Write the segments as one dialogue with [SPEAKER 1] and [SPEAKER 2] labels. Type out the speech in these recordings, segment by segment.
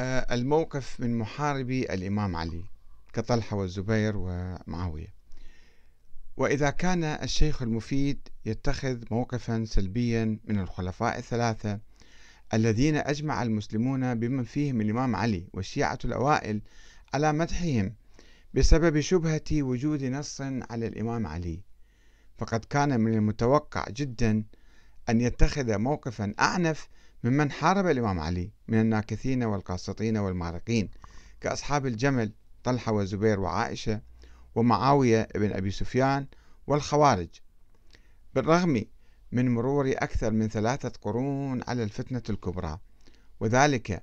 [SPEAKER 1] آه، الموقف من محاربي الإمام علي كطلحة والزبير ومعاوية. وإذا كان الشيخ المفيد يتخذ موقفا سلبيا من الخلفاء الثلاثة الذين أجمع المسلمون بمن فيهم الإمام علي والشيعة الأوائل على مدحهم بسبب شبهة وجود نص على الإمام علي. فقد كان من المتوقع جدا أن يتخذ موقفا أعنف ممن حارب الإمام علي من الناكثين والقاسطين والمارقين كأصحاب الجمل طلحة وزبير وعائشة ومعاوية بن أبي سفيان والخوارج. بالرغم من مرور أكثر من ثلاثة قرون على الفتنة الكبرى وذلك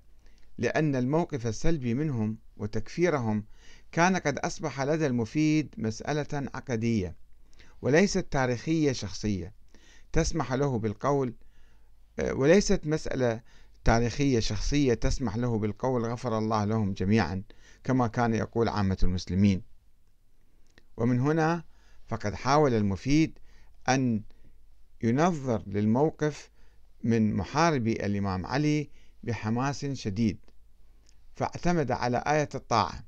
[SPEAKER 1] لأن الموقف السلبي منهم وتكفيرهم كان قد أصبح لدى المفيد مسألة عقدية وليست تاريخية شخصية تسمح له بالقول وليست مسألة تاريخية شخصية تسمح له بالقول غفر الله لهم جميعا كما كان يقول عامة المسلمين. ومن هنا فقد حاول المفيد أن ينظر للموقف من محاربي الإمام علي بحماس شديد فاعتمد على آية الطاعة.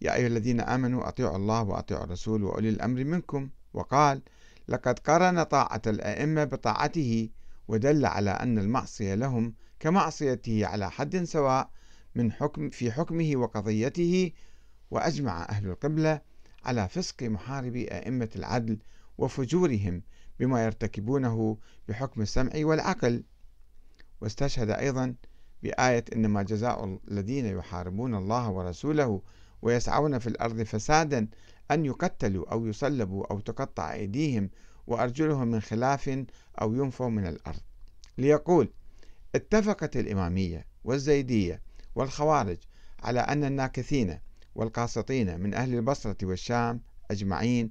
[SPEAKER 1] يا أيها الذين آمنوا أطيعوا الله وأطيعوا الرسول وأولي الأمر منكم. وقال لقد قرن طاعة الأئمة بطاعته ودل على أن المعصية لهم كمعصيته على حد سواء من حكم في حكمه وقضيته وأجمع أهل القبلة على فسق محاربي أئمة العدل وفجورهم بما يرتكبونه بحكم السمع والعقل. واستشهد أيضا بآية إنما جزاء الذين يحاربون الله ورسوله ويسعون في الأرض فسادا أن يقتلوا أو يصلبوا أو تقطع أيديهم وأرجلهم من خلاف أو ينفوا من الأرض. ليقول اتفقت الإمامية والزيدية والخوارج على أن الناكثين والقاسطين من أهل البصرة والشام أجمعين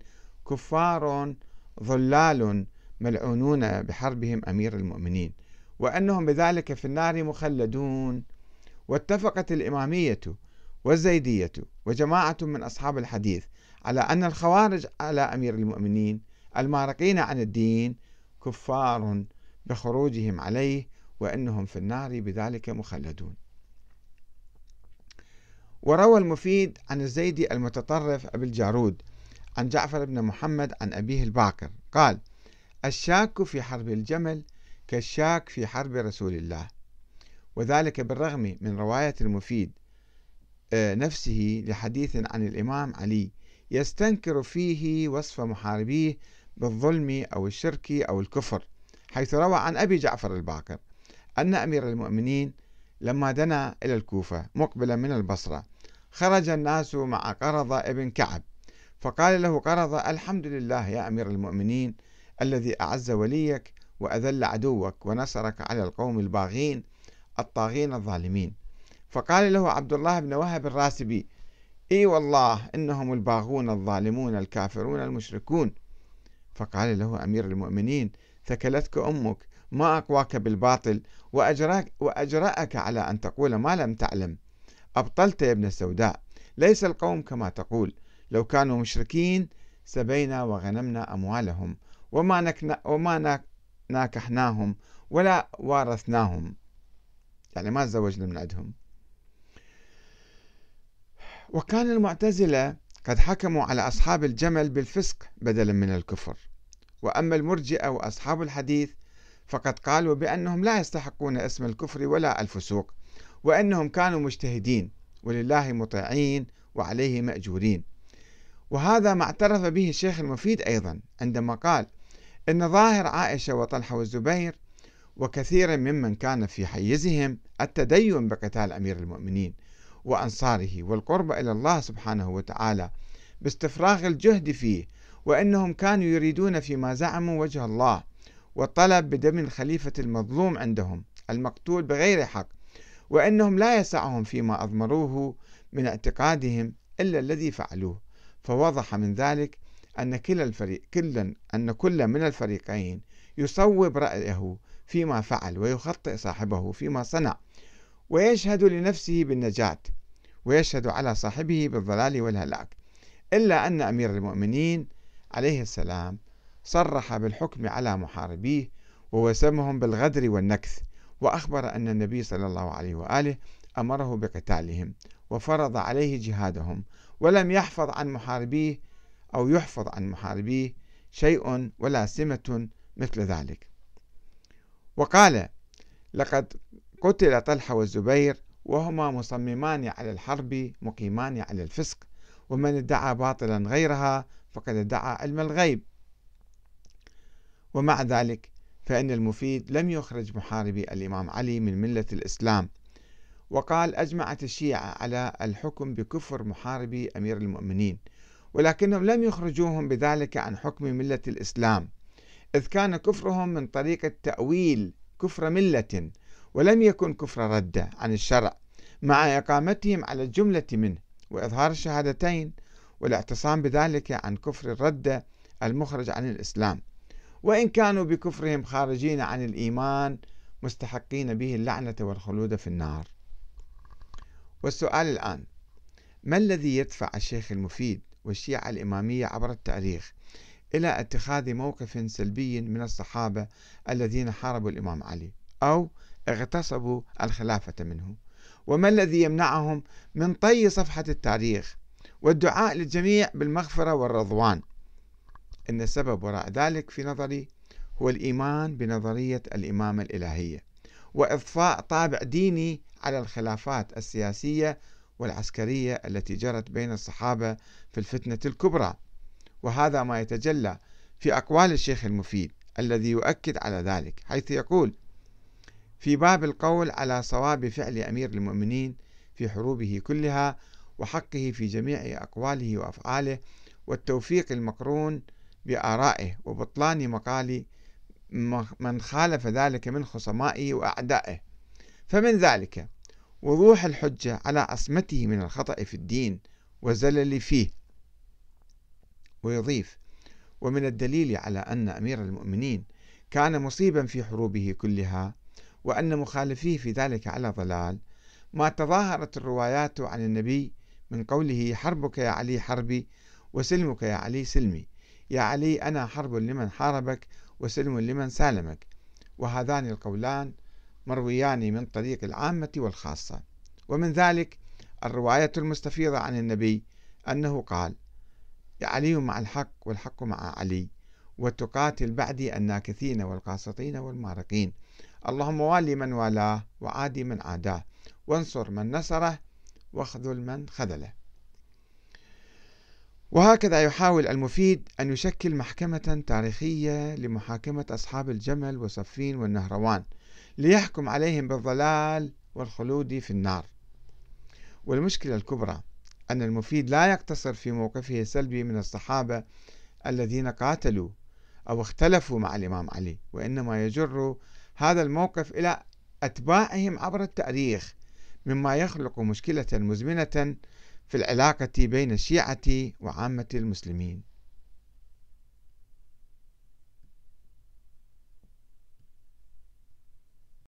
[SPEAKER 1] كفار ضلال ملعونون بحربهم أمير المؤمنين وأنهم بذلك في النار مخلدون. واتفقت الإمامية والزيدية وجماعة من أصحاب الحديث على أن الخوارج على أمير المؤمنين المارقين عن الدين كفار بخروجهم عليه وأنهم في النار بذلك مخلدون. وروى المفيد عن الزيدي المتطرف أبي الجارود عن جعفر بن محمد عن أبيه الباقر. قال الشاك في حرب الجمل كالشاك في حرب رسول الله. وذلك بالرغم من رواية المفيد آه، نفسه لحديث عن الإمام علي يستنكر فيه وصف محاربيه بالظلم أو الشرك أو الكفر حيث روى عن أبي جعفر الباقر أن أمير المؤمنين لما دنا إلى الكوفة مقبلا من البصرة خرج الناس مع قرض ابن كعب فقال له قرض الحمد لله يا أمير المؤمنين الذي أعز وليك وأذل عدوك ونصرك على القوم الباغين الطاغين الظالمين. فقال له عبد الله بن وهب الراسبي إي والله إنهم الباغون الظالمون الكافرون المشركون. فقال له أمير المؤمنين ثكلتك أمك ما أقواك بالباطل واجراك وأجرأك على أن تقول ما لم تعلم. أبطلت يا ابن السوداء. ليس القوم كما تقول. لو كانوا مشركين سبينا وغنمنا أموالهم وما نكنا وما ناكحناهم ولا وارثناهم. يعني ما تزوجنا من عندهم. وكان المعتزلة قد حكموا على أصحاب الجمل بالفسق بدلا من الكفر. وأما المرجئة وأصحاب الحديث فقد قالوا بأنهم لا يستحقون اسم الكفر ولا الفسوق وأنهم كانوا مجتهدين ولله مطيعين وعليه مأجورين. وهذا ما اعترف به الشيخ المفيد أيضا عندما قال إن ظاهر عائشة وطلحة والزبير وكثير ممن كان في حيزهم التدين بقتال أمير المؤمنين وأنصاره والقرب إلى الله سبحانه وتعالى باستفراغ الجهد فيه وأنهم كانوا يريدون فيما زعموا وجه الله والطلب بدم الخليفة المظلوم عندهم المقتول بغير حق وأنهم لا يسعهم فيما أضمروه من اعتقادهم إلا الذي فعلوه. فوضح من ذلك أن كلا الفريق كلا أن كل من الفريقين يصوب رأيه فيما فعل ويخطئ صاحبه فيما صنع. ويشهد لنفسه بالنجاة ويشهد على صاحبه بالضلال والهلاك إلا أن أمير المؤمنين عليه السلام صرح بالحكم على محاربيه ووسمهم بالغدر والنكث وأخبر أن النبي صلى الله عليه وآله أمره بقتالهم وفرض عليه جهادهم ولم يحفظ عن محاربيه أو يحفظ عن محاربيه شيء ولا سمة مثل ذلك. وقال لقد قتل طلحة والزبير وهما مصممان على الحرب مقيمان على الفسق ومن ادعى باطلا غيرها فقد ادعى علم الغيب. ومع ذلك فإن المفيد لم يخرج محاربي الإمام علي من ملة الإسلام. وقال أجمعت الشيعة على الحكم بكفر محاربي أمير المؤمنين ولكنهم لم يخرجوهم بذلك عن حكم ملة الإسلام إذ كان كفرهم من طريقة تأويل كفر ملة. ولم يكن كفر ردة عن الشرع مع إقامتهم على الجملة منه وإظهار الشهادتين والاعتصام بذلك عن كفر الردة المخرج عن الإسلام. وإن كانوا بكفرهم خارجين عن الإيمان مستحقين به اللعنة والخلود في النار. والسؤال الآن ما الذي يدفع الشيخ المفيد والشيعة الإمامية عبر التاريخ إلى اتخاذ موقف سلبي من الصحابة الذين حاربوا الإمام علي؟ أو اغتصبوا الخلافة منه. وما الذي يمنعهم من طي صفحة التاريخ والدعاء للجميع بالمغفرة والرضوان؟ إن السبب وراء ذلك في نظري هو الإيمان بنظرية الإمامة الإلهية وإضفاء طابع ديني على الخلافات السياسية والعسكرية التي جرت بين الصحابة في الفتنة الكبرى. وهذا ما يتجلى في أقوال الشيخ المفيد الذي يؤكد على ذلك حيث يقول في باب القول على صواب فعل أمير المؤمنين في حروبه كلها وحقه في جميع أقواله وأفعاله والتوفيق المقرون بآرائه وبطلان مقال من خالف ذلك من خصمائه وأعدائه. فمن ذلك وضوح الحجة على عصمته من الخطأ في الدين والزلل فيه. ويضيف ومن الدليل على أن أمير المؤمنين كان مصيبا في حروبه كلها وأن مخالفيه في ذلك على ضلال. ما تظاهرت الروايات عن النبي من قوله حربك يا علي حربي وسلمك يا علي سلمي. يا علي أنا حرب لمن حاربك وسلم لمن سالمك. وهذان القولان مرويان من طريق العامة والخاصة. ومن ذلك الرواية المستفيضة عن النبي أنه قال علي مع الحق والحق مع علي وتقاتل بعدي الناكثين والقاسطين والمارقين اللهم والي من والاه وعادي من عاداه. وانصر من نصره واخذل من خذله. وهكذا يحاول المفيد أن يشكل محكمة تاريخية لمحاكمة أصحاب الجمل وصفين والنهروان ليحكم عليهم بالضلال والخلود في النار. والمشكلة الكبرى أن المفيد لا يقتصر في موقفه السلبي من الصحابة الذين قاتلوا أو اختلفوا مع الإمام علي وإنما يجر هذا الموقف إلى أتباعهم عبر التاريخ مما يخلق مشكلة مزمنة في العلاقة بين الشيعة وعامة المسلمين.